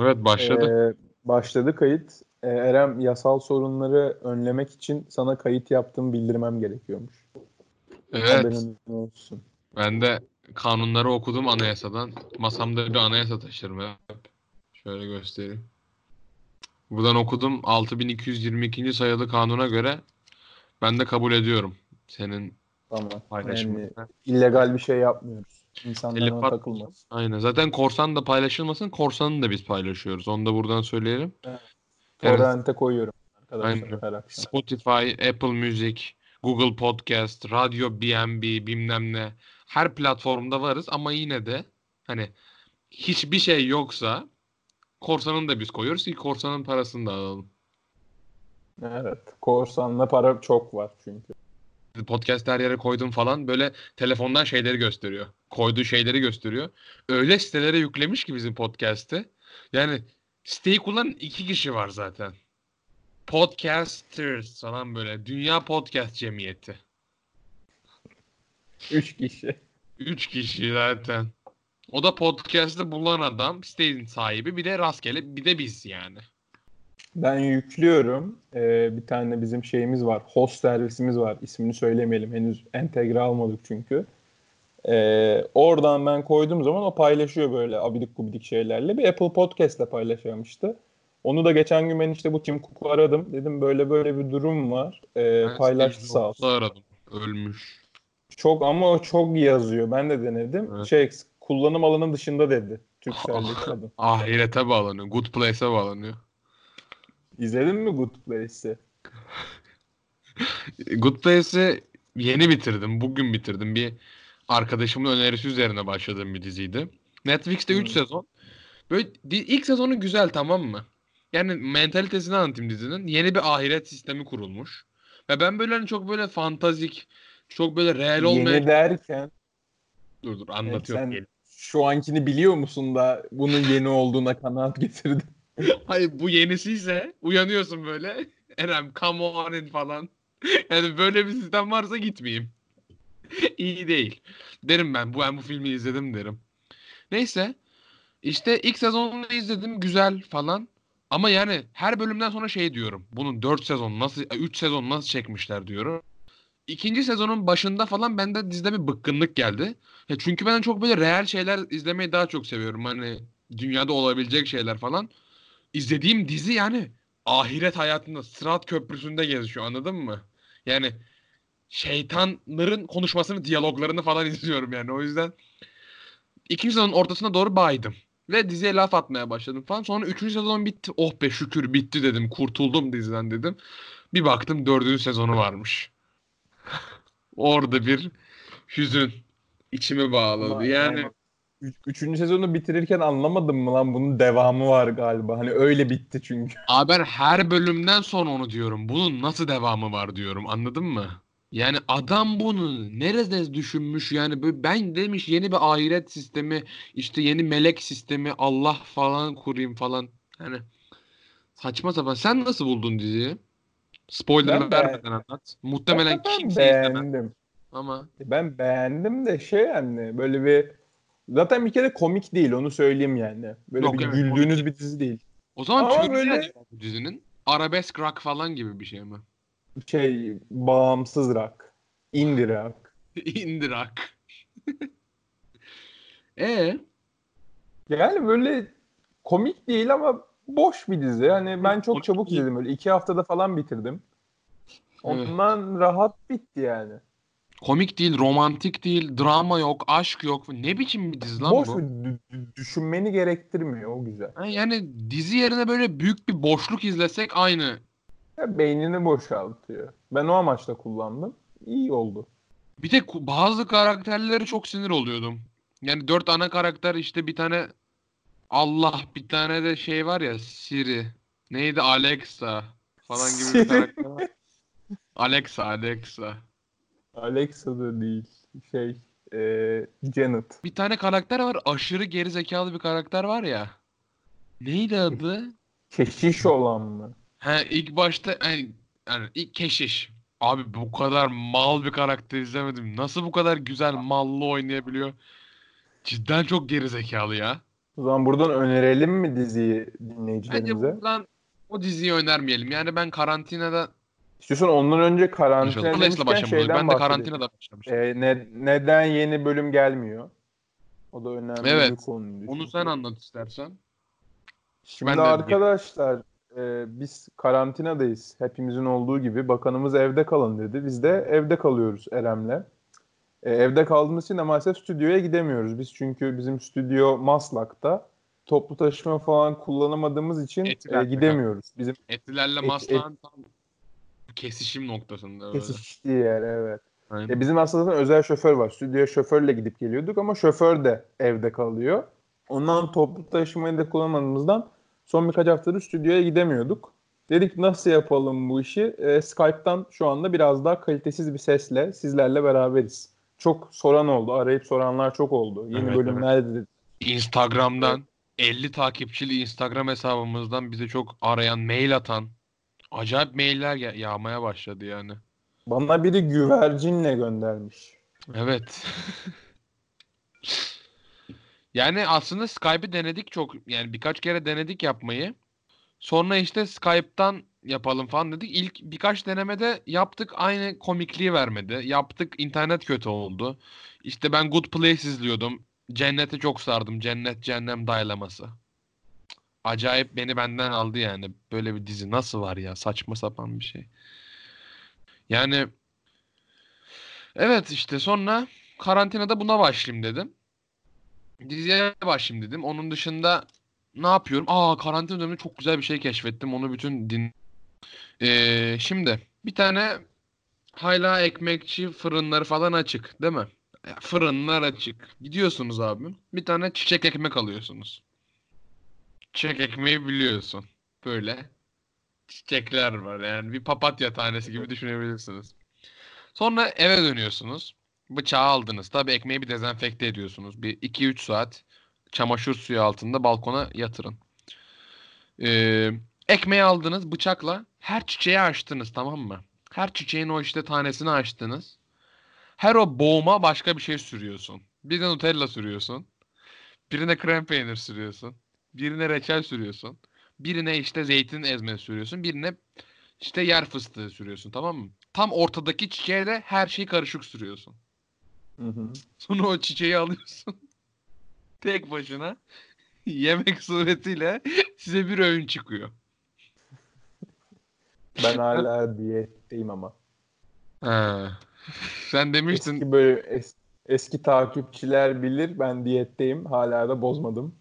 Evet başladı. Ee, başladı kayıt. Ee, Erem yasal sorunları önlemek için sana kayıt yaptığımı bildirmem gerekiyormuş. Evet. Olsun. Ben de kanunları okudum anayasadan. Masamda bir anayasa taşırım hep. Şöyle göstereyim. Buradan okudum. 6222. sayılı kanuna göre ben de kabul ediyorum senin Tamam. paylaşımını. Yani illegal bir şey yapmıyoruz. İnsanlar Telif ona at- takılmaz. Aynen. Zaten korsan da paylaşılmasın. Korsanı da biz paylaşıyoruz. Onu da buradan söyleyelim. Evet. Torrent'e koyuyorum arkadaşlar. Spotify, Apple Music, Google Podcast, Radyo BNB bilmem ne. Her platformda varız ama yine de hani hiçbir şey yoksa korsanın da biz koyuyoruz ki korsanın parasını da alalım. Evet. Korsanla para çok var çünkü. Podcast her yere koydum falan böyle telefondan şeyleri gösteriyor. Koyduğu şeyleri gösteriyor. Öyle sitelere yüklemiş ki bizim podcast'ı. Yani siteyi kullanan iki kişi var zaten. Podcasters falan böyle. Dünya Podcast Cemiyeti. Üç kişi. Üç kişi zaten. O da podcast'ı bulan adam, sitenin sahibi, bir de rastgele, bir de biz yani. Ben yüklüyorum. Ee, bir tane bizim şeyimiz var. Host servisimiz var. İsmini söylemeyelim. Henüz entegre almadık çünkü. Ee, oradan ben koyduğum zaman o paylaşıyor böyle abidik gubidik şeylerle. Bir Apple Podcast'le paylaşamıştı. Onu da geçen gün ben işte bu Tim Cook'u aradım. Dedim böyle böyle bir durum var. Ee, Ben paylaştı sağ olsun. Aradım. Ölmüş. Çok ama o çok yazıyor. Ben de denedim. Evet. Şey kullanım alanı dışında dedi. Türkcell'deki kadın. Ahirete bağlanıyor. Good Place'e bağlanıyor. İzledin mi Good Place'i? Good Place'i yeni bitirdim. Bugün bitirdim. Bir arkadaşımın önerisi üzerine başladığım bir diziydi. Netflix'te 3 Hmm. sezon. Böyle ilk sezonu güzel tamam mı? Yani mentalitesini anlatayım dizinin. Yeni bir ahiret sistemi kurulmuş. Ve ben böyle hani çok böyle fantazik, çok böyle real olmayan... Yeni derken Dur dur anlatıyorum. sen- gelin. şu ankini biliyor musun da bunun yeni olduğuna kanaat getirdin. Hayır bu yenisi ise uyanıyorsun böyle. Erem come on in falan. Yani böyle bir sistem varsa gitmeyeyim. İyi değil. Derim ben bu ben bu filmi izledim derim. Neyse. İşte ilk sezonunu izledim güzel falan. Ama yani her bölümden sonra şey diyorum. Bunun 4 sezon nasıl 3 sezon nasıl çekmişler diyorum. İkinci sezonun başında falan bende dizide bir bıkkınlık geldi. Çünkü ben çok böyle real şeyler izlemeyi daha çok seviyorum. Hani dünyada olabilecek şeyler falan. İzlediğim dizi yani ahiret hayatında Sırat Köprüsü'nde geziyor anladın mı? Yani şeytanların konuşmasını, diyaloglarını falan izliyorum yani. O yüzden ikinci sezonun ortasına doğru baydım. Ve diziye laf atmaya başladım falan. Sonra üçüncü sezon bitti. Oh be şükür bitti dedim. Kurtuldum diziden dedim. Bir baktım dördüncü sezonu varmış. Orada bir hüzün içimi bağladı. Yani Üç- üçüncü sezonu bitirirken anlamadım mı lan bunun devamı var galiba. Hani öyle bitti çünkü. Abi ben her bölümden sonra onu diyorum. Bunun nasıl devamı var diyorum. Anladın mı? Yani adam bunu nerede düşünmüş yani ben demiş yeni bir ahiret sistemi işte yeni melek sistemi Allah falan kurayım falan. Hani saçma sapan. Sen nasıl buldun diziyi? Spoiler Ben vermeden anlat. Muhtemelen Ben kimse izlemez beğendim. ama Ben beğendim de şey yani böyle bir zaten bir kere komik değil onu söyleyeyim yani. Böyle Yok, bir evet, güldüğünüz komik bir dizi değil. o zaman Ama türü böyle- bu dizinin? Arabesk rock falan gibi bir şey mi? Şey bağımsız rock. Indie rock. İndirak. E Yani böyle komik değil ama boş bir dizi. Hani ben çok çabuk izledim. Böyle iki haftada falan bitirdim. Ondan rahat bitti yani. Komik değil, romantik değil, drama yok, aşk yok. Ne biçim bir dizi lan Boş bu? düşünmeni gerektirmiyor o güzel. Ha, Yani dizi yerine böyle büyük bir boşluk izlesek aynı. Ya beynini boşaltıyor. Ben o amaçla kullandım. İyi oldu. Bir de bazı karakterleri çok sinir oluyordum. Yani dört ana karakter işte bir tane Allah bir tane de şey var ya Siri. Neydi Alexa falan gibi bir karakter var. Alexa, Alexa. Alexa da değil. Şey e, Janet. Bir tane karakter var aşırı geri zekalı bir karakter var ya. Neydi adı? Keşiş olan mı? He ilk başta yani, yani ilk keşiş. Abi bu kadar mal bir karakter izlemedim. Nasıl bu kadar güzel mallı oynayabiliyor? Cidden çok gerizekalı ya. O zaman buradan önerelim mi diziyi Bence dinleyicilerimize? buradan o diziyi önermeyelim. Yani ben karantinada İstiyorsan ondan önce karantina demişken şeyden Ben de karantinada başlamıştım. Ee, ne- neden yeni bölüm gelmiyor? O da önemli Evet. bir konuydu. Onu sen anlat istersen. Şimdi Ben arkadaşlar e, biz karantinadayız. Hepimizin olduğu gibi. Bakanımız evde kalın dedi. Biz de evde kalıyoruz Erem'le. E, evde kaldığımız için de maalesef stüdyoya gidemiyoruz. Biz çünkü bizim stüdyo Maslak'ta. Toplu taşıma falan kullanamadığımız için Etiler e, gidemiyoruz. Bizim Etilerle Et- Maslak'ın tam kesişim noktasında. Öyle. kesiştiği yer evet. Aynen. E, bizim aslında zaten özel şoför var. Stüdyoya şoförle gidip geliyorduk ama şoför de evde kalıyor. Ondan toplu taşımayı da kullanmadığımızdan son birkaç haftadır stüdyoya gidemiyorduk. Dedik nasıl yapalım bu işi? E, Skype'tan şu anda biraz daha kalitesiz bir sesle sizlerle beraberiz. Çok soran oldu. Arayıp soranlar çok oldu. Yeni Evet, bölüm evet. dedi. Instagram'dan 50 takipçili Instagram hesabımızdan bize çok arayan, mail atan acayip mailler ya- yağmaya başladı yani. Bana biri güvercinle göndermiş. Evet. yani aslında Skype'ı denedik çok yani birkaç kere denedik yapmayı. Sonra işte Skype'tan yapalım falan dedik. İlk birkaç denemede yaptık aynı komikliği vermedi. Yaptık internet kötü oldu. İşte ben Good Place izliyordum. Cennete çok sardım. Cennet Cehennem Daylaması. Acayip beni benden aldı yani. Böyle bir dizi nasıl var ya? Saçma sapan bir şey. Yani evet işte sonra karantinada buna başlayayım dedim. Diziye başlayayım dedim. Onun dışında ne yapıyorum? Aa karantina döneminde çok güzel bir şey keşfettim. Onu bütün din... Ee, şimdi bir tane hala ekmekçi fırınları falan açık değil mi? Fırınlar açık. Gidiyorsunuz abi. Bir tane çiçek ekmek alıyorsunuz. Çiçek ekmeği biliyorsun. Böyle çiçekler var. Yani bir papatya tanesi gibi düşünebilirsiniz. Sonra eve dönüyorsunuz. Bıçağı aldınız. Tabii ekmeği bir dezenfekte ediyorsunuz. Bir 2-3 saat çamaşır suyu altında balkona yatırın. Ee, ekmeği aldınız bıçakla. Her çiçeği açtınız tamam mı? Her çiçeğin o işte tanesini açtınız. Her o boğuma başka bir şey sürüyorsun. Birine Nutella sürüyorsun. Birine krem peynir sürüyorsun. Birine reçel sürüyorsun. Birine işte zeytin ezme sürüyorsun. Birine işte yer fıstığı sürüyorsun tamam mı? Tam ortadaki çiçeğe de her şeyi karışık sürüyorsun. Hı hı. Sonra o çiçeği alıyorsun. Tek başına yemek suretiyle size bir öğün çıkıyor. Ben hala diyetteyim ama. Ha. Sen demiştin Eski böyle es- eski takipçiler bilir ben diyetteyim. Hala da bozmadım.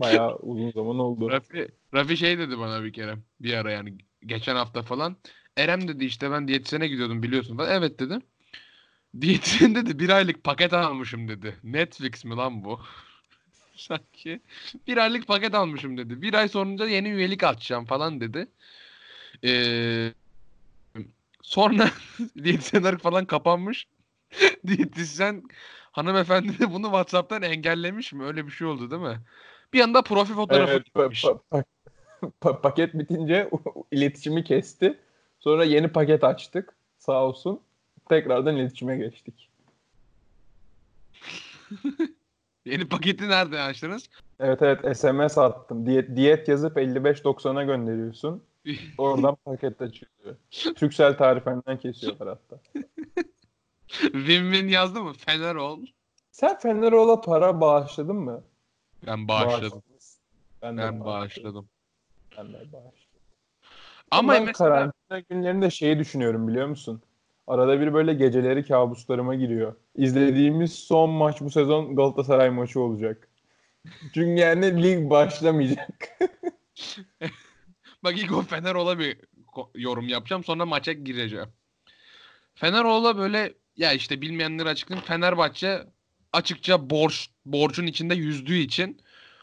Bayağı uzun zaman oldu. Rafi, Rafi şey dedi bana bir kere bir ara yani geçen hafta falan. Erem dedi işte ben diyetisyene gidiyordum biliyorsun falan. Evet dedim. Diyetisyen dedi bir aylık paket almışım dedi. Netflix mi lan bu? Sanki bir aylık paket almışım dedi. Bir ay sonra yeni üyelik açacağım falan dedi. Ee, sonra diyetisyenler falan kapanmış. Diyetisyen hanımefendi de bunu WhatsApp'tan engellemiş mi? Öyle bir şey oldu değil mi? Bir anda profil fotoğrafı Evet, gitmiş. pa- pa- pa- paket bitince iletişimi kesti. Sonra yeni paket açtık. Sağ olsun. Tekrardan iletişime geçtik. Yeni paketi nerede açtınız? Evet evet SMS attım. Diyet, diyet yazıp 55.90'a gönderiyorsun. Oradan paket açılıyor. Türksel tarifenden kesiyorlar hatta. Win-win yazdı mı? Fener ol. Sen Feneroğlu'na para bağışladın mı? Ben bağışladım. Ben Ben bağışladım. Ben de bağışladım. Ama ben mesela karantina günlerinde şeyi düşünüyorum biliyor musun? Arada bir böyle geceleri kabuslarıma giriyor. İzlediğimiz son maç bu sezon Galatasaray maçı olacak. Çünkü yani lig başlamayacak. bak ilk o Fenerol'a bir yorum yapacağım sonra maça gireceğim. Fenerol'a böyle ya işte bilmeyenleri açıklayayım. Fenerbahçe açıkça borç borcun içinde yüzdüğü için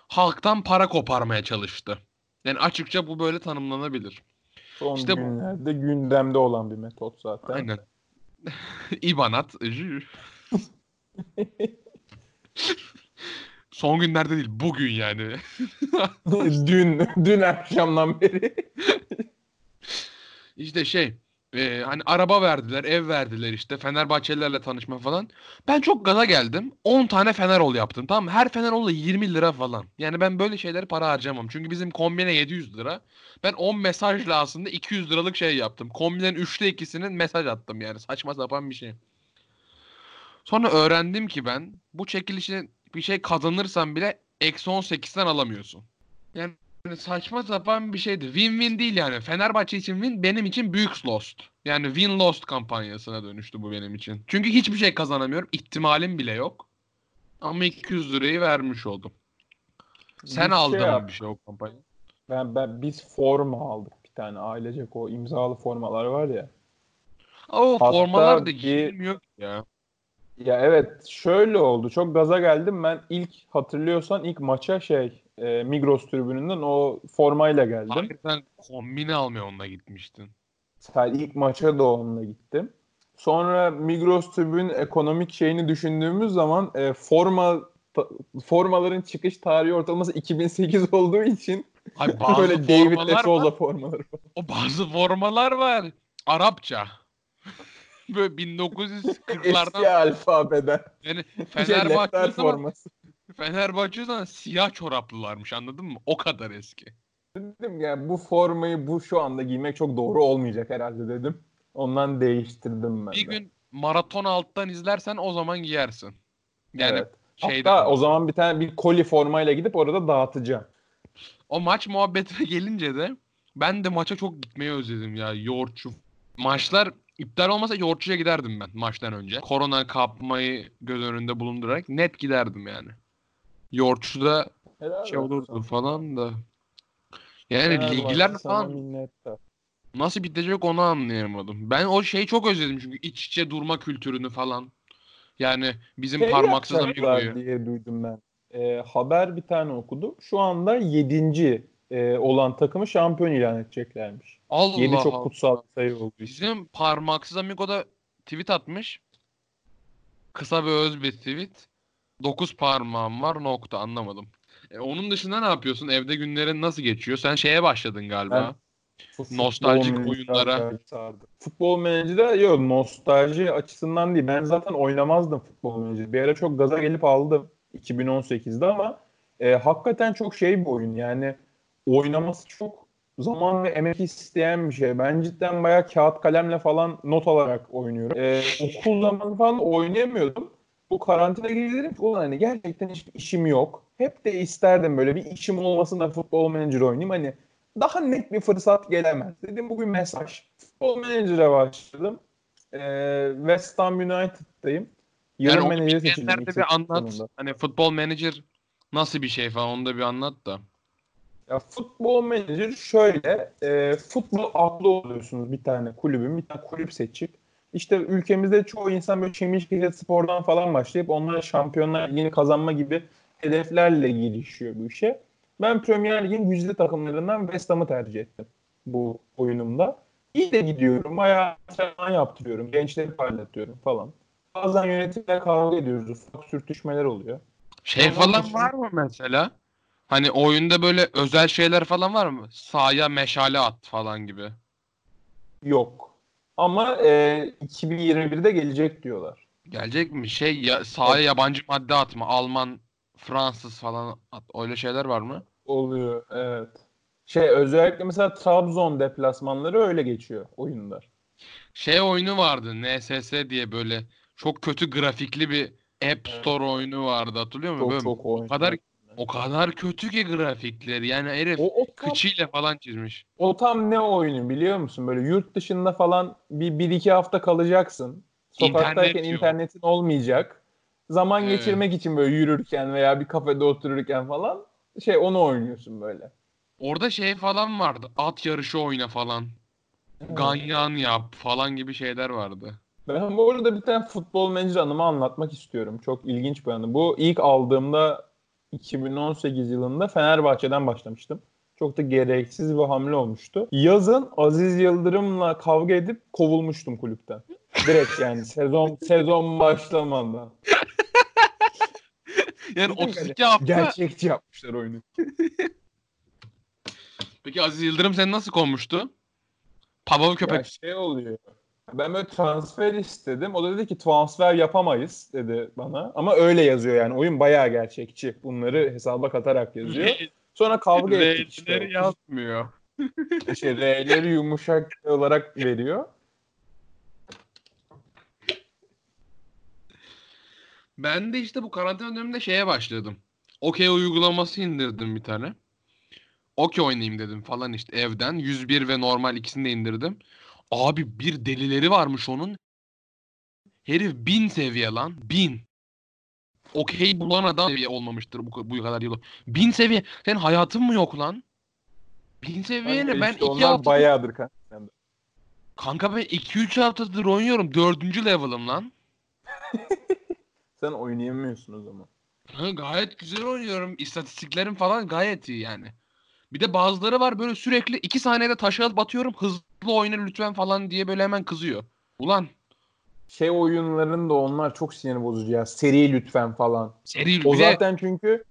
halktan para koparmaya çalıştı. Yani açıkça bu böyle tanımlanabilir. Son İşte bu. günlerde gündemde olan bir metot zaten. Aynen. İbanat. Son günlerde değil bugün yani. dün dün akşamdan beri. İşte şey Ee, hani araba verdiler, ev verdiler işte. Fenerbahçelilerle tanışma falan. Ben çok gaza geldim. 10 tane Fenerol yaptım. Tamam mı? Her Fenerol da 20 lira falan. Yani ben böyle şeyleri para harcamam. Çünkü bizim kombine 700 lira. Ben 10 mesajla aslında 200 liralık şey yaptım. Kombinenin 3'te 2'sinin mesaj attım yani. Saçma sapan bir şey. Sonra öğrendim ki ben bu çekilişin bir şey kazanırsan bile eksi 18'den alamıyorsun. Yani saçma sapan bir şeydi. Win-win değil yani. Fenerbahçe için win, benim için büyük lost. Yani win-lost kampanyasına dönüştü bu benim için. Çünkü hiçbir şey kazanamıyorum. İhtimalim bile yok. Ama 200 lirayı vermiş oldum. Sen Bir aldın şey mı bir şey o kampanya? Ben, ben biz forma aldık bir tane ailecek o imzalı formalar var ya. O Hatta formalar da giyilmiyor ya. Ya evet şöyle oldu. Çok gaza geldim. Ben ilk hatırlıyorsan ilk maça şey e, Migros tribününden o formayla geldim. Hayır sen kombine almaya onunla gitmiştin. Sen ilk maça da onunla gittim. Sonra Migros tribün ekonomik şeyini düşündüğümüz zaman e, forma ta- formaların çıkış tarihi ortalaması 2008 olduğu için Ay bazı böyle David de formalar Souza var. formaları. O bazı formalar var. Arapça. Böyle Eski 1940'lardan alfabeden. yani Şey, Fenerbahçe forması. Fenerbahçe zaman siyah çoraplılarmış anladın mı? O kadar eski. Dedim ya bu formayı bu şu anda giymek çok doğru olmayacak herhalde dedim. Ondan değiştirdim ben Bir de. gün maraton alttan izlersen o zaman giyersin. Yani evet. şeyde Hatta o zaman bir tane bir koli formayla gidip orada dağıtacağım. o maç muhabbetine gelince de ben de maça çok gitmeyi özledim ya. Yoğurtçu. Maçlar iptal olmasa yoğurtçuya giderdim ben maçtan önce. Korona kapmayı göz önünde bulundurarak net giderdim yani. Yoğurtçuda Helal şey olurdu falan da. Yani Fenerbahçe ligler sana falan minnettar. nasıl bitecek onu anlayamadım. Ben o şeyi çok özledim çünkü iç içe durma kültürünü falan. Yani bizim Şey parmaksız amigoyu. diye duydum ben. Ee, haber bir tane okudum. Şu anda 7. e, olan takımı şampiyon ilan edeceklermiş. Allah 7 çok Allah. kutsal bir sayı için. Bizim parmaksız amigo da tweet atmış. Kısa ve öz bir tweet. 9 parmağım var nokta anlamadım. E, onun dışında ne yapıyorsun? Evde günlerin nasıl geçiyor? Sen şeye başladın galiba. Futbol Nostaljik oyunlara. Futbol Manager'da yok nostalji açısından değil. Ben zaten oynamazdım Futbol Manager. Bir ara çok gaza gelip aldım 2018'de ama e, hakikaten çok şey bir oyun. Yani oynaması çok zaman ve emek isteyen bir şey. Ben cidden bayağı kağıt kalemle falan not alarak oynuyorum. E, okul zamanı falan oynayamıyordum. Bu karantina ki ulan hani gerçekten hiçbir işim yok. Hep de isterdim böyle bir işim olmasın da futbol manager oynayayım. Hani daha net bir fırsat gelemez. Dedim bugün mesaj. Futbol Manager'a başladım. Ee, West Ham United'dayım. Yani Yarın onu menajer seçildim. bir anlat. sonunda. Hani futbol manager nasıl bir şey falan onu da bir anlat da. Ya futbol manager şöyle, e, futbol aklı oluyorsunuz bir tane kulübün, bir tane kulüp seçip. İşte ülkemizde çoğu insan böyle Çemişkili spordan falan başlayıp onlara şampiyonlar ligini kazanma gibi hedeflerle girişiyor bu işe. Ben Premier Lig'in güçlü takımlarından West Ham'ı tercih ettim bu oyunumda. İyi de gidiyorum, bayağı antrenman yaptırıyorum, gençleri parlatıyorum falan. Bazen yönetimle kavga ediyoruz, ufak sürtüşmeler oluyor. Şey Onun falan dışında- var mı mesela? Hani oyunda böyle özel şeyler falan var mı? Sahaya meşale at falan gibi. Yok. Ama e, 2021'de gelecek diyorlar. Gelecek mi? Şey ya, sahaya yabancı madde atma. Alman, Fransız falan at. Öyle şeyler var mı? Oluyor evet. Şey özellikle mesela Trabzon deplasmanları öyle geçiyor oyunda. Şey oyunu vardı. NSS diye böyle çok kötü grafikli bir App Store oyunu vardı. Hatırlıyor musun? Çok Böyle çok oyun. o kadar o kadar kötü ki grafikleri. Yani herif o, o, tam, kıçıyla falan çizmiş. o tam ne oyunu biliyor musun? Böyle yurt dışında falan bir, bir iki hafta kalacaksın. Sokaktayken İnternet yok. internetin olmayacak. Zaman Evet. geçirmek için böyle yürürken veya bir kafede otururken falan şey onu oynuyorsun böyle. Orada şey falan vardı. At yarışı oyna falan. Ganyan yap falan gibi şeyler vardı. Ben bu arada bir tane futbol manager anımı anlatmak istiyorum. Çok ilginç bir anı. Bu ilk aldığımda 2018 yılında Fenerbahçe'den başlamıştım. Çok da gereksiz bir hamle olmuştu. Yazın Aziz Yıldırım'la kavga edip kovulmuştum kulüpten. Direkt yani sezon sezon başlamadan. Yani Dedim 32 hafta. Gerçekçi yapmışlar oyunu. Peki Aziz Yıldırım seni nasıl kovmuştu? Pavlov Ya köpek. şey oluyor. Ben böyle transfer istedim. O da dedi ki transfer yapamayız dedi bana. Ama öyle yazıyor yani. Oyun bayağı gerçekçi. Bunları hesaba katarak yazıyor. Sonra kavga ettik işte. R'leri yazmıyor. İşte R'leri yumuşak olarak veriyor. Ben de işte bu karantina döneminde şeye başladım. Okey uygulaması indirdim bir tane. Okey oynayayım dedim falan işte evden. 101 ve normal ikisini de indirdim. Abi bir delileri varmış onun. Herif bin seviye lan. Bin. Okey bulan adam seviye olmamıştır bu, bu kadar yıl. Bin seviye. Senin hayatın mı yok lan? Bin seviye ne? Ben işte iki hafta... bayağıdır kanka. Kanka ben 2-3 haftadır oynuyorum. Dördüncü level'ım lan. Sen oynayamıyorsun o zaman. Ha, gayet güzel oynuyorum. İstatistiklerim falan gayet iyi yani. Bir de bazıları var böyle sürekli 2 saniyede taşı alıp atıyorum. Hızlı oyna lütfen falan diye böyle hemen kızıyor. Ulan Şey oyunlarında onlar çok sinir bozucu ya. Seri lütfen falan. seri O zaten çünkü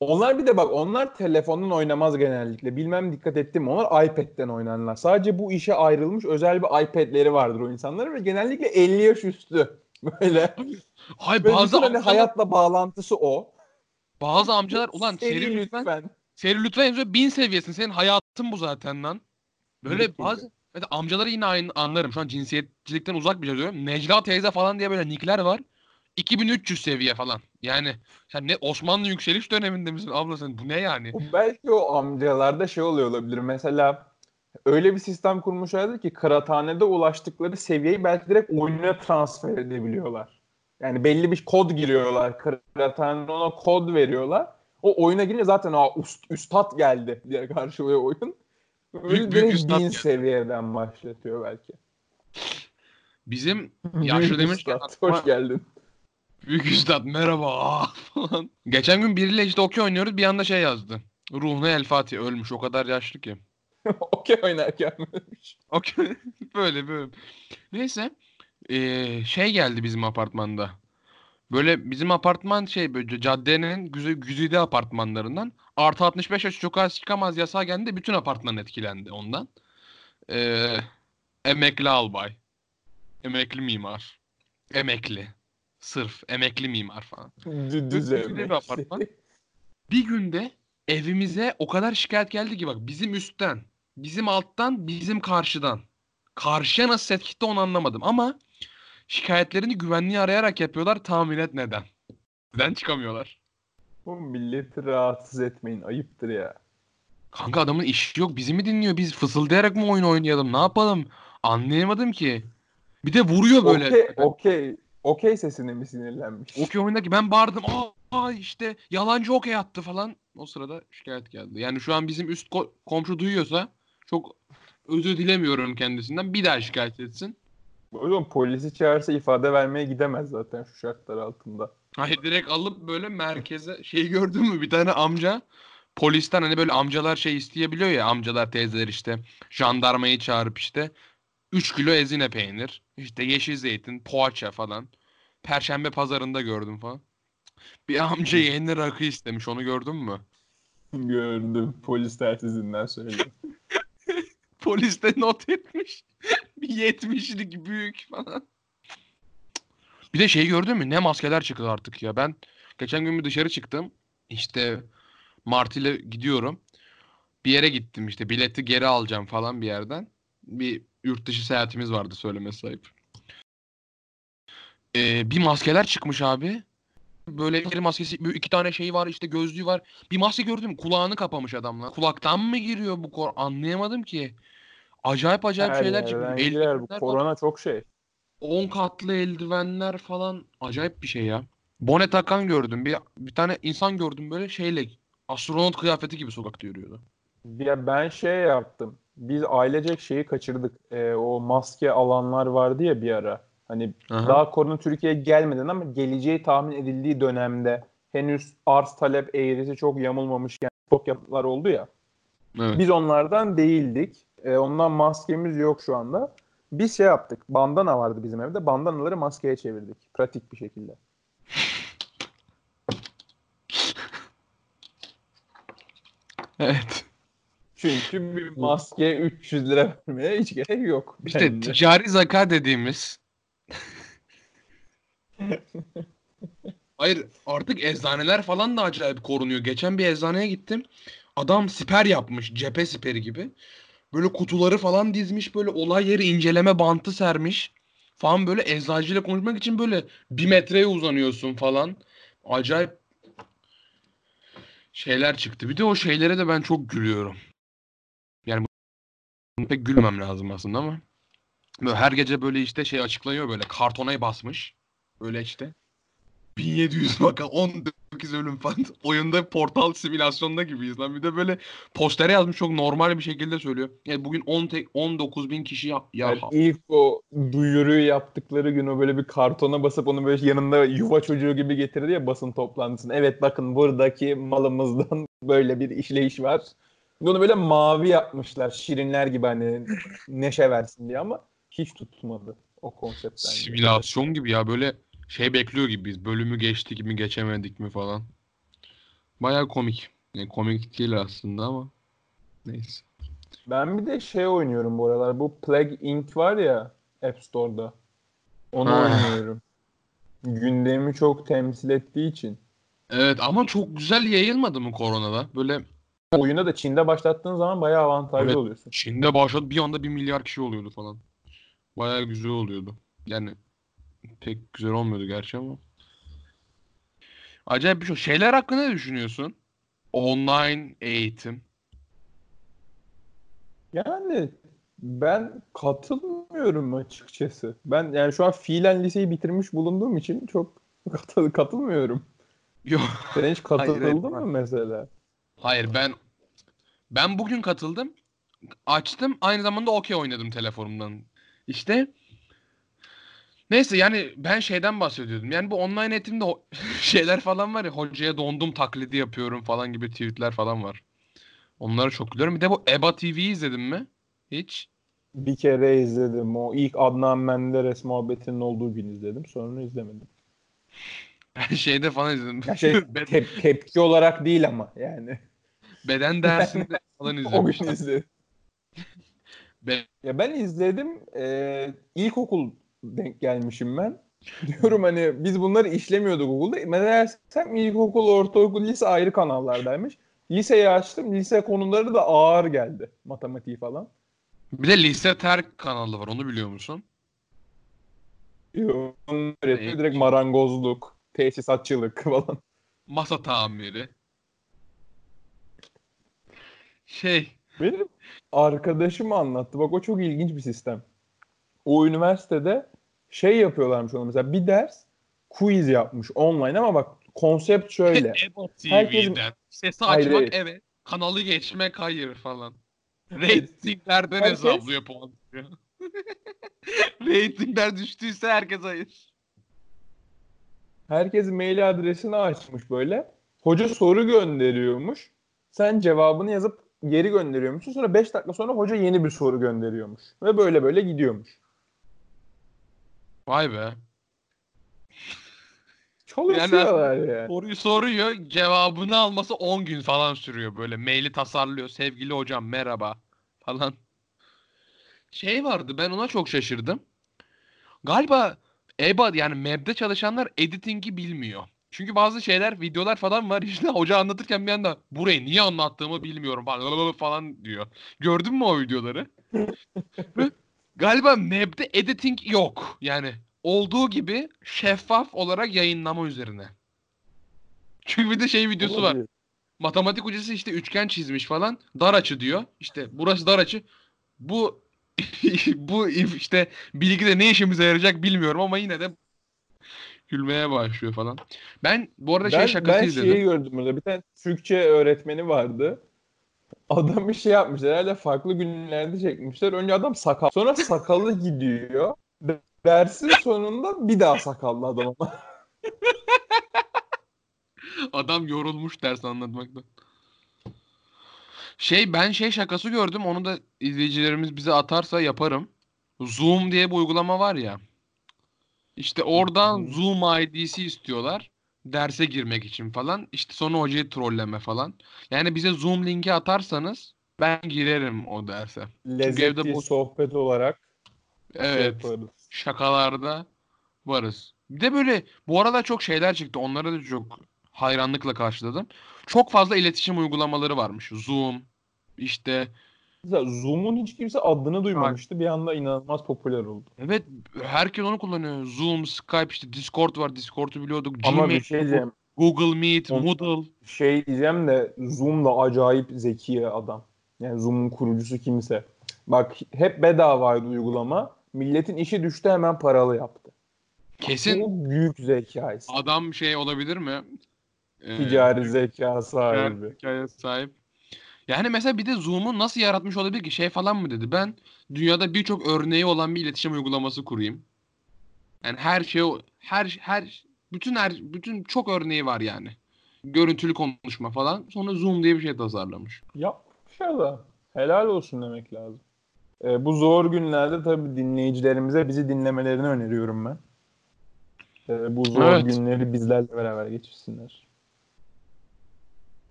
onlar bir de bak onlar telefondan oynamaz genellikle. Bilmem dikkat ettim? Onlar iPad'den oynarlar. Sadece bu işe ayrılmış özel bir iPad'leri vardır o insanların ve genellikle 50 yaş üstü. Böyle. Hay bazı hani amcalar, hayatla bağlantısı o. bazı amcalar ulan Seri seri lütfen lütfen. seri lütfen yazıyor bin seviyesin. Senin hayatın bu zaten lan. Böyle bazı Evet, amcaları yine aynı anlarım. Şu an cinsiyetçilikten uzak bir şey diyorum. Necla teyze falan diye böyle nickler var. 2300 seviye falan. Yani sen ne Osmanlı yükseliş döneminde misin abla sen? Bu ne yani? O Belki o amcalarda şey oluyor olabilir. Mesela öyle bir sistem kurmuşlardır ki kıraathanede ulaştıkları seviyeyi belki direkt oyuna transfer edebiliyorlar. Yani belli bir kod giriyorlar. Kıraathanede ona kod veriyorlar. O oyuna girince zaten o üst, üstad geldi diye karşılıyor oyun. Büyük- büyük üstad bin geldi. seviyeden başlatıyor belki. Bizim demişken üstad, aklıma- Hoş geldin. büyük üstad merhaba ah, falan. Geçen gün biriyle işte okey oynuyoruz bir anda şey yazdı. Ruhuna El Fatih ölmüş o kadar yaşlı ki. Okey oynarken böylemiş. Okey böyle böyle. Neyse eee, şey geldi bizim apartmanda. Böyle bizim apartman şey böyle caddenin güzide, güzide apartmanlarından artı 65 yaş sokağa çıkamaz yasağı geldi bütün apartman etkilendi ondan. Eee, emekli albay. Emekli mimar. Emekli. Sırf emekli mimar falan. Dü- Düz bir apartman. Bir günde evimize o kadar şikayet geldi ki bak bizim üstten, bizim alttan, bizim karşıdan. Karşıya nasıl set gitti onu anlamadım ama şikayetlerini güvenliği arayarak yapıyorlar tahmin et neden. Neden çıkamıyorlar? Bu milleti rahatsız etmeyin. Ayıptır ya. Kanka adamın işi yok bizi mi dinliyor biz fısıldayarak mı oyun oynayalım ne yapalım anlayamadım ki. Bir de vuruyor böyle. Okey, okey. Okey sesine mi sinirlenmiş? Okey oyundaki ben bağırdım. Aa, aa işte yalancı okey attı falan. O sırada şikayet geldi. Yani şu an bizim üst ko- komşu duyuyorsa çok özür dilemiyorum kendisinden. Bir daha şikayet etsin. Zaman polisi çağırsa ifade vermeye gidemez zaten şu şartlar altında. Hayır direkt alıp böyle merkeze şey gördün mü bir tane amca polisten hani böyle amcalar şey isteyebiliyor ya amcalar teyzeler işte jandarmayı çağırıp işte 3 kilo ezine peynir işte yeşil zeytin poğaça falan Perşembe pazarında gördüm falan. Bir amca yeni rakı istemiş onu gördün mü? Gördüm. Polis telsizinden söylüyor. Polis de not etmiş. bir 70'lik büyük falan. Bir de şey gördün mü? Ne maskeler çıktı artık ya. Ben geçen gün bir dışarı çıktım. İşte Martı ile gidiyorum. Bir yere gittim işte. Bileti geri alacağım falan bir yerden. Bir yurt dışı seyahatimiz vardı söyleme sahip. Ee, bir maskeler çıkmış abi. Böyle bir maskesi, iki tane şey var işte gözlüğü var. Bir maske gördüm kulağını kapamış adamlar. Kulaktan mı giriyor bu kor? Anlayamadım ki. Acayip acayip Her şeyler. Bu Eldivenler var. korona çok şey. 10 katlı eldivenler falan acayip bir şey ya. Bone takan gördüm. Bir, bir tane insan gördüm böyle şeyle astronot kıyafeti gibi sokakta yürüyordu. Ya ben şey yaptım. Biz ailecek şeyi kaçırdık. Ee, o maske alanlar vardı ya bir ara. Hani Aha. daha korona Türkiye'ye gelmeden ama geleceği tahmin edildiği dönemde henüz arz talep eğrisi çok yamulmamışken çok yapılar oldu ya. Evet. Biz onlardan değildik. Ee, ondan maskemiz yok şu anda. Biz şey yaptık. Bandana vardı bizim evde. Bandanaları maskeye çevirdik. Pratik bir şekilde. Evet. Çünkü bir maske 300 lira vermeye hiç gerek yok. İşte bence. ticari zeka dediğimiz. Hayır artık eczaneler falan da acayip korunuyor. Geçen bir eczaneye gittim. Adam siper yapmış. Cephe siperi gibi. Böyle kutuları falan dizmiş. Böyle olay yeri inceleme bantı sermiş. Falan böyle eczacıyla konuşmak için böyle bir metreye uzanıyorsun falan. Acayip şeyler çıktı. Bir de o şeylere de ben çok gülüyorum. Yani pek gülmem lazım aslında ama. Böyle her gece böyle işte şey açıklanıyor böyle kartonaya basmış. Böyle işte. 1700 vaka 19 ölüm falan. Oyunda portal simülasyonda gibiyiz lan. Bir de böyle postere yazmış çok normal bir şekilde söylüyor. Yani bugün 10 tek 19 bin kişi ya, ya Yani ilk o duyuruyu yaptıkları gün o böyle bir kartona basıp onu böyle yanında yuva çocuğu gibi getirdi ya basın toplantısına. Evet bakın buradaki malımızdan böyle bir işleyiş var. Bunu böyle mavi yapmışlar. Şirinler gibi hani neşe versin diye ama hiç tutmadı o konseptten. simülasyon gibi ya böyle şey bekliyor gibi biz. Bölümü geçtik mi geçemedik mi falan. Baya komik. Yani komik değil aslında ama neyse. Ben bir de şey oynuyorum bu aralar. Bu Plague Inc var ya App Store'da. Onu Ha. oynuyorum. Gündemi çok temsil ettiği için. Evet ama çok güzel yayılmadı mı koronada? Böyle Oyuna da Çin'de başlattığın zaman bayağı avantajlı Evet. oluyorsun. Çin'de başladı bir anda bir milyar kişi oluyordu falan. Bayağı güzel oluyordu. Yani pek güzel olmuyordu gerçi ama. Acayip bir şey. Şeyler hakkında ne düşünüyorsun? Online eğitim. Yani ben katılmıyorum açıkçası. Ben yani şu an fiilen liseyi bitirmiş bulunduğum için çok katıl katılmıyorum. Yok. Sen hiç katıldın hayır, mı mesela? Hayır ben ben bugün katıldım. Açtım aynı zamanda okey oynadım telefonumdan. İşte neyse yani ben şeyden bahsediyordum. Yani bu online eğitimde şeyler falan var ya hocaya dondum taklidi yapıyorum falan gibi tweetler falan var. Onları çok gülüyorum. Bir de bu EBA TV'yi izledin mi? Hiç. Bir kere izledim. O ilk Adnan Menderes muhabbetinin olduğu gün izledim. Sonra izlemedim. Ben şeyde falan izledim. Ya şey tep- tepki olarak değil ama yani. beden dersinde falan o gün izledim. Be- Ya ben izledim. Ee, ilkokul denk gelmişim ben. Diyorum hani biz bunları işlemiyorduk okulda. Meğersem ilkokul, ortaokul, lise ayrı kanallardaymış. Liseyi açtım. Lise konuları da ağır geldi. Matematiği falan. bir de Lise Terk kanalı var. Onu biliyor musun? Onun öğrettiği direkt marangozluk, tesisatçılık falan. Masa tamiri. Şey, Benim arkadaşım anlattı. Bak o çok ilginç bir sistem. O üniversitede şey yapıyorlarmış ona mesela bir ders quiz yapmış online ama bak konsept şöyle. EBA Herkesin-. Sesi açmak hayır. evet. Kanalı geçmek hayır falan. Ratinglerden Herkes- hesaplıyor puan. Ratingler düştüyse herkes hayır. Herkes mail adresini açmış böyle. Hoca soru gönderiyormuş. Sen cevabını yazıp geri gönderiyormuşsun. Sonra 5 dakika sonra hoca yeni bir soru gönderiyormuş. Ve böyle böyle gidiyormuş. Vay be. Çalışıyorlar yani. Soruyu soruyor, cevabını alması 10 gün falan sürüyor böyle. Maili tasarlıyor. Sevgili hocam merhaba falan. Şey vardı ben ona çok şaşırdım. Galiba EBA yani MEB'de çalışanlar editing'i bilmiyor. Çünkü bazı şeyler, videolar falan var işte hoca anlatırken bir anda burayı niye anlattığımı bilmiyorum falan, falan diyor. Gördün mü o videoları? Galiba MEB'de editing yok. Yani olduğu gibi şeffaf olarak yayınlama üzerine. Çünkü bir de şey videosu var. Matematik hocası işte üçgen çizmiş falan. Dar açı diyor. İşte burası dar açı. Bu bu işte bilgi de ne işimize yarayacak bilmiyorum ama yine de gülmeye başlıyor falan. Ben bu arada şey Ben, şakası ben izledim. şeyi gördüm burada. Bir tane Türkçe öğretmeni vardı. Adam bir şey yapmış. Herhalde farklı günlerde çekmişler. Önce adam sakal. Sonra sakalı gidiyor. Dersin sonunda bir daha sakallı adam ama. Adam yorulmuş ders anlatmaktan. Şey ben şey şakası gördüm. Onu da izleyicilerimiz bize atarsa yaparım. Zoom diye bir uygulama var ya. İşte oradan Zoom. Zoom ID'si istiyorlar. Derse girmek için falan. İşte sonra hocayı trolleme falan. Yani bize Zoom linki atarsanız Ben girerim o derse. Lezzetli evde boş- sohbet olarak şey Evet. yaparız. Şakalarda varız. Bir de böyle bu arada çok şeyler çıktı. Onlara da çok hayranlıkla karşıladım. Çok fazla iletişim uygulamaları varmış. Zoom, işte Zoom'un hiç kimse adını duymamıştı. Bir anda inanılmaz popüler oldu. evet herkes onu kullanıyor. Zoom, Skype, işte Discord var. Discord'u biliyorduk. Ama Gmail, bir şey diyeceğim. Google Meet, On- Moodle. Şey diyeceğim de Zoom da acayip zeki adam. Yani Zoom'un kurucusu kimse. Bak hep bedavaydı uygulama. Milletin işi düştü hemen paralı yaptı. Kesin Bu büyük zeka ise. adam şey olabilir mi? Ee, Ticari zeka sahibi. ticari zekaya sahip. Yani mesela bir de Zoom'u nasıl yaratmış olabilir ki? Şey falan mı dedi? Ben dünyada birçok örneği olan bir iletişim uygulaması kurayım. Yani her şey her her bütün her bütün çok örneği var yani. Görüntülü konuşma falan. Sonra Zoom diye bir şey tasarlamış. Yapmış adam. Helal olsun demek lazım. Ee, bu zor günlerde tabii dinleyicilerimize bizi dinlemelerini öneriyorum ben. Ee, bu zor Evet. günleri bizlerle beraber geçirsinler.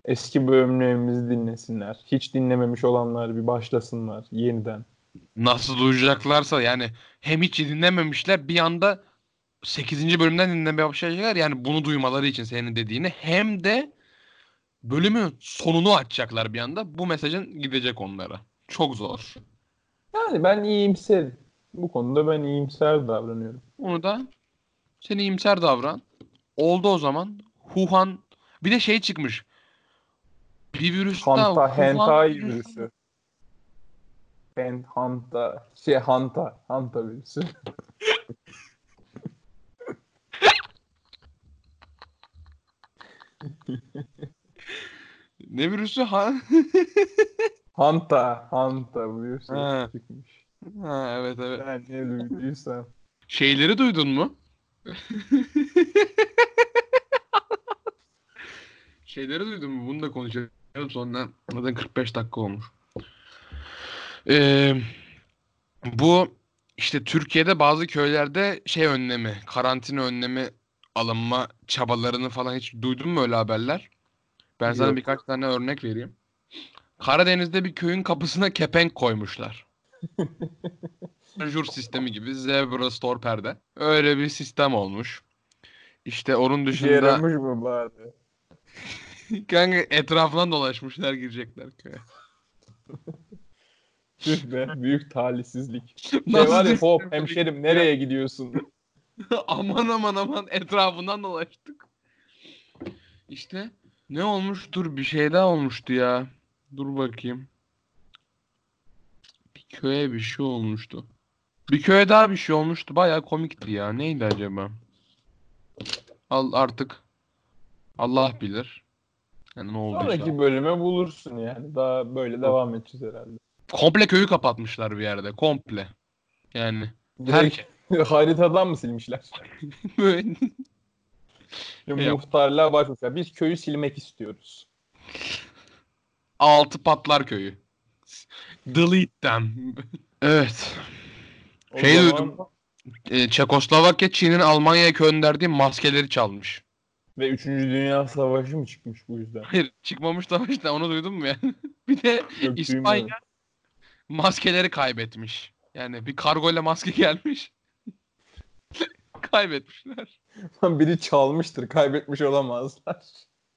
Eski bölümlerimizi dinlesinler. Hiç dinlememiş olanlar bir başlasınlar yeniden. Nasıl duyacaklarsa yani hem hiç dinlememişler bir anda 8. bölümden dinlemeye başlayacaklar. Yani bunu duymaları için senin dediğini hem de bölümün sonunu açacaklar bir anda. Bu mesajın gidecek onlara. Çok zor. Yani ben iyimserim. Bu konuda ben iyimser davranıyorum. Onu da sen iyimser davran. Oldu o zaman. Wuhan bir de şey çıkmış. Bir virüs daha Hanta, Wuhan hentai virüsü- virüsü. Hen, hanta, şey hanta, hanta virüsü. Ne virüsü ha? Hanta, hanta virüsü Ha. çıkmış. ha evet evet. Ben ne duyduysam. Şeyleri duydun mu? Şeyleri duydun mu? Bunu da konuşalım sonra. Zaten 45 dakika olmuş. Ee, bu işte Türkiye'de bazı köylerde şey önlemi, karantina önlemi alınma çabalarını falan hiç duydun mu öyle haberler? Ben sana Yok. birkaç tane örnek vereyim. Karadeniz'de bir köyün kapısına kepenk koymuşlar. Jur sistemi gibi zebra store perde. Öyle bir sistem olmuş. İşte onun İşe dışında yaramış mı bari? kanka etrafından dolaşmışlar girecekler köye. Tüh be büyük talihsizlik. Şey Nasıl var ya hop hemşerim nereye gidiyorsun? aman aman aman etrafından dolaştık. İşte ne olmuş? Dur bir şey daha olmuştu ya. Dur bakayım. Bir köye bir şey olmuştu. Bir köye daha bir şey olmuştu. Bayağı komikti ya. Neydi acaba? Al artık Allah bilir. Yani ne oldu Sonraki bölüme bulursun yani. Daha böyle devam edeceğiz herhalde. Komple köyü kapatmışlar bir yerde. Komple. Yani Direkt haritadan mı silmişler? böyle Yok. Muhtarlığa başvurmuşlar. Biz köyü silmek istiyoruz. altı patlar köyü. Delete them. evet. O Şey zaman- duydum. Ee, Çekoslovakya Çin'in Almanya'ya gönderdiği maskeleri çalmış. Ve 3. Dünya Savaşı mı çıkmış bu yüzden? Hayır çıkmamış da işte onu duydun mu ya? bir de Yok, İspanya duymadım. maskeleri kaybetmiş. Yani bir kargoyla maske gelmiş. Kaybetmişler. Biri çalmıştır. Kaybetmiş olamazlar.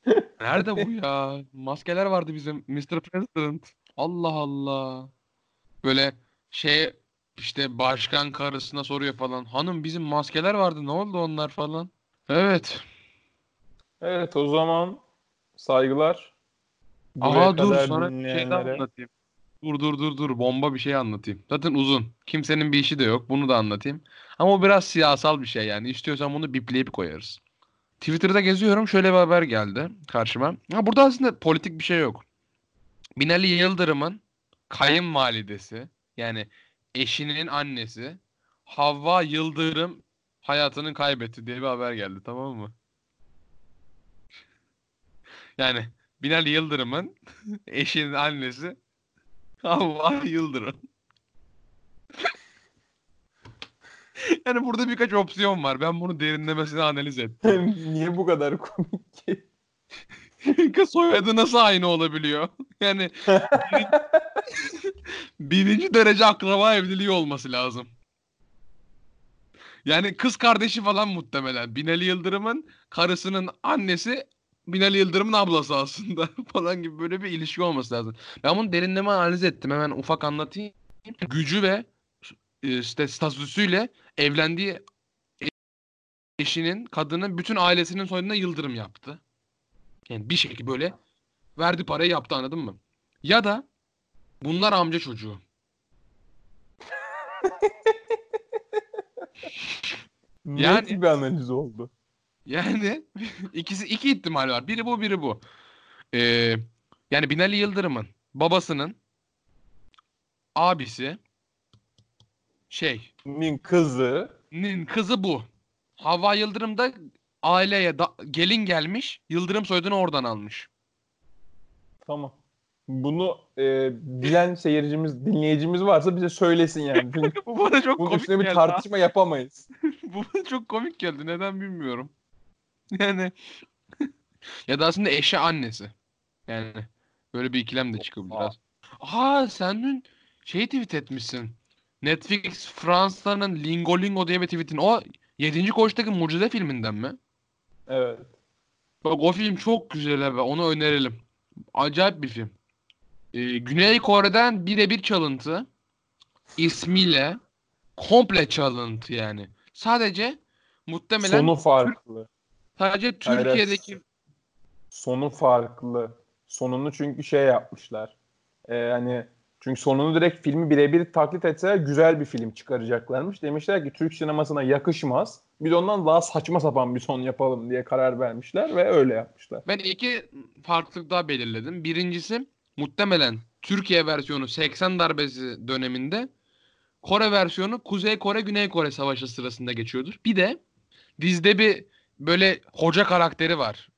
Nerede bu ya? Maskeler vardı bizim Mr. President. Allah Allah. Böyle şey işte başkan karısına soruyor falan. Hanım bizim maskeler vardı ne oldu onlar falan. Evet. Evet o zaman saygılar. Buraya dur sana bir şey daha anlatayım. Dur dur dur dur bomba bir şey anlatayım. Zaten uzun. Kimsenin bir işi de yok. Bunu da anlatayım. Ama o biraz siyasal bir şey yani. İstiyorsan bunu bipleyip koyarız. Twitter'da geziyorum. Şöyle bir haber geldi karşıma. Ha, burada aslında politik bir şey yok. Binali Yıldırım'ın kayınvalidesi yani eşinin annesi Havva Yıldırım hayatını kaybetti diye bir haber geldi tamam mı? Yani Binali Yıldırım'ın eşinin annesi Havva Yıldırım. yani burada birkaç opsiyon var. Ben bunu derinlemesine analiz ettim. Niye bu kadar komik ki? Kız soyadı nasıl aynı olabiliyor? Yani birinci derece akraba evliliği olması lazım. Yani kız kardeşi falan muhtemelen. Binali Yıldırım'ın karısının annesi Binali Yıldırım'ın ablası aslında falan gibi böyle bir ilişki olması lazım. Ben bunu derinleme analiz ettim. Hemen ufak anlatayım. Gücü ve e, işte statüsüyle evlendiği eşinin, kadının bütün ailesinin soyadına Yıldırım yaptı. Yani bir şekilde böyle verdi parayı yaptı anladın mı? Ya da bunlar amca çocuğu. Yani- Net bir analiz oldu. Yani ikisi iki ihtimal var. Biri bu, biri bu. Ee, yani Binali Yıldırım'ın babasının abisi şey Nin kızı nin kızı bu. Havva Yıldırım da aileye da- gelin gelmiş. Yıldırım soyadını oradan almış. tamam. Bunu e, bilen seyircimiz, dinleyicimiz varsa bize söylesin yani. Bu bana çok bunun komik üstüne bir tartışma yapamayız. Bu bana çok komik geldi. Neden bilmiyorum. Yani ya da aslında eşi annesi. Yani böyle bir ikilem de çıkabilir. Aa. az. Aa sen dün şey tweet etmişsin. Netflix Fransa'nın Lingo Lingo diye bir tweetin. O 7. Koğuş'taki Mucize filminden mi? Evet. Bak o film çok güzel abi. Onu önerelim. Acayip bir film. Ee, Güney Kore'den birebir çalıntı. ismiyle komple çalıntı yani. Sadece muhtemelen Sonu farklı. Sadece Hayır, Türkiye'deki Sonu farklı. Sonunu çünkü şey yapmışlar. Ee, hani çünkü sonunu direkt filmi birebir taklit etseler güzel bir film çıkaracaklarmış. Demişler ki Türk sinemasına yakışmaz. Biz ondan daha saçma sapan bir son yapalım diye karar vermişler ve öyle yapmışlar. ben iki farklılık daha belirledim. Birincisi muhtemelen Türkiye versiyonu 80 darbesi döneminde Kore versiyonu Kuzey Kore Güney Kore savaşı sırasında geçiyordur. Bir de dizide bir böyle hoca karakteri var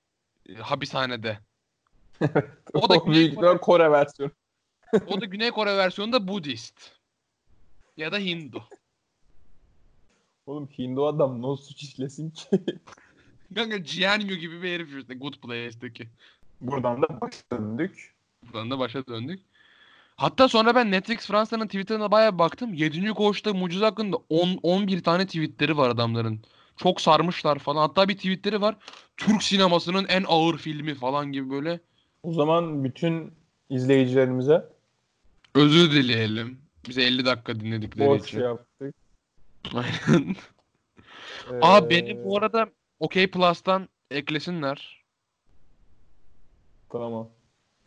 e, hapishanede. O da Güney ihtimal Kore versiyonu. O da Güney Kore versiyonunda Budist. Ya da Hindu. Oğlum Hindu adam nasıl suç işlesin ki? Kanka Jianyu gibi bir herif işte Good Place'deki. Buradan da baş döndük. Buradan da başa döndük. Hatta sonra ben Netflix Fransa'nın Twitter'ına bayağı baktım. 7. koğuşta mucize hakkında 10 11 tane tweetleri var adamların. Çok sarmışlar falan. Hatta bir tweetleri var. Türk sinemasının en ağır filmi falan gibi böyle. O zaman bütün izleyicilerimize Özür dileyelim. Bize 50 dakika dinledikleri boş için. yaptık. Aynen. Aa Ee, beni bu arada OK Plus'tan eklesinler. Tamam.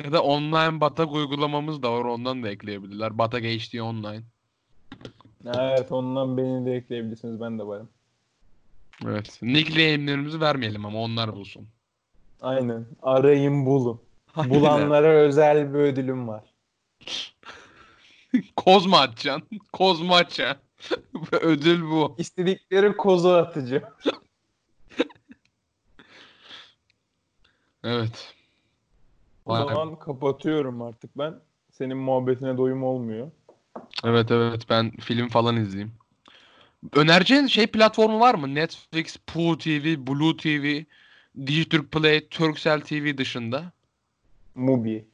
Ya da online batak uygulamamız da var. Ondan da ekleyebilirler. Batak HD Online. Evet ondan beni de ekleyebilirsiniz. Ben de varım. Evet. Nickname'lerimizi vermeyelim ama onlar bulsun. Aynen. Arayın bulun. Bulanlara özel bir ödülüm var. Kozma atacaksın. Kozma atacaksın. Ödül bu. İstedikleri kozu atacağım. Evet. O Vay. zaman kapatıyorum artık ben. Senin muhabbetine doyum olmuyor. Evet evet ben film falan izleyeyim. Önereceğin şey platformu var mı? Netflix, Poo TV, Blue TV, Dijitürk Play, Turkcell TV dışında. Mubi.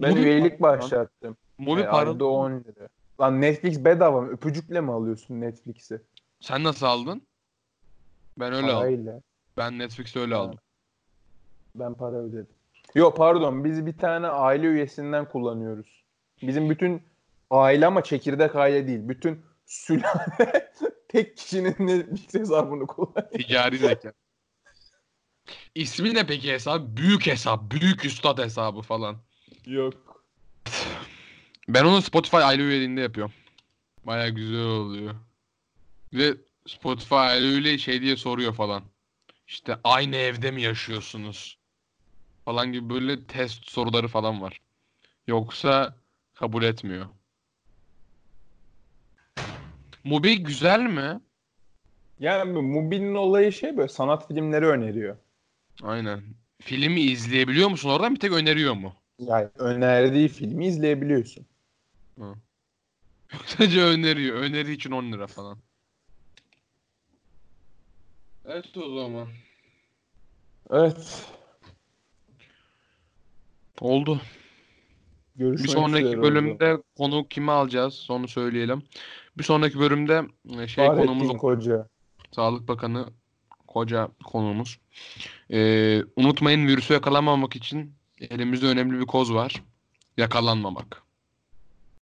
Ben Mubi üyelik lan. başlattım. Mubi paralı. ayda 10 lira. Lan Netflix bedava mı? Öpücükle mi alıyorsun Netflix'i? Sen nasıl aldın? Ben öyle aldım. Parayla. Ben Netflix'te öyle Ha. aldım. Ben para ödedim. Yok pardon biz bir tane aile üyesinden kullanıyoruz. Bizim bütün aile ama çekirdek aile değil. Bütün sülale tek kişinin Netflix hesabını kullanıyor. Ticari zeka. İsmi ne peki hesap? Büyük hesap. Büyük üstad hesabı falan. Yok. Ben onu Spotify aile üyeliğinde yapıyorum. Baya güzel oluyor. Ve Spotify aile üyeliği şey diye soruyor falan. İşte aynı evde mi yaşıyorsunuz? Falan gibi böyle test soruları falan var. Yoksa kabul etmiyor. Mubi güzel mi? Yani Mubi'nin olayı şey böyle sanat filmleri öneriyor. Aynen. Filmi izleyebiliyor musun oradan bir tek öneriyor mu? Yani önerdiği filmi izleyebiliyorsun. Sadece öneriyor. Öneri için 10 lira falan. Evet o zaman. Evet. Oldu. Görüşmek Bir sonraki bölümde konu kimi alacağız? Onu söyleyelim. Bir sonraki bölümde e, şey Fahrettin konumuz Koca. Sağlık Bakanı koca konuğumuz. Ee, unutmayın virüsü yakalanmamak için elimizde önemli bir koz var. Yakalanmamak.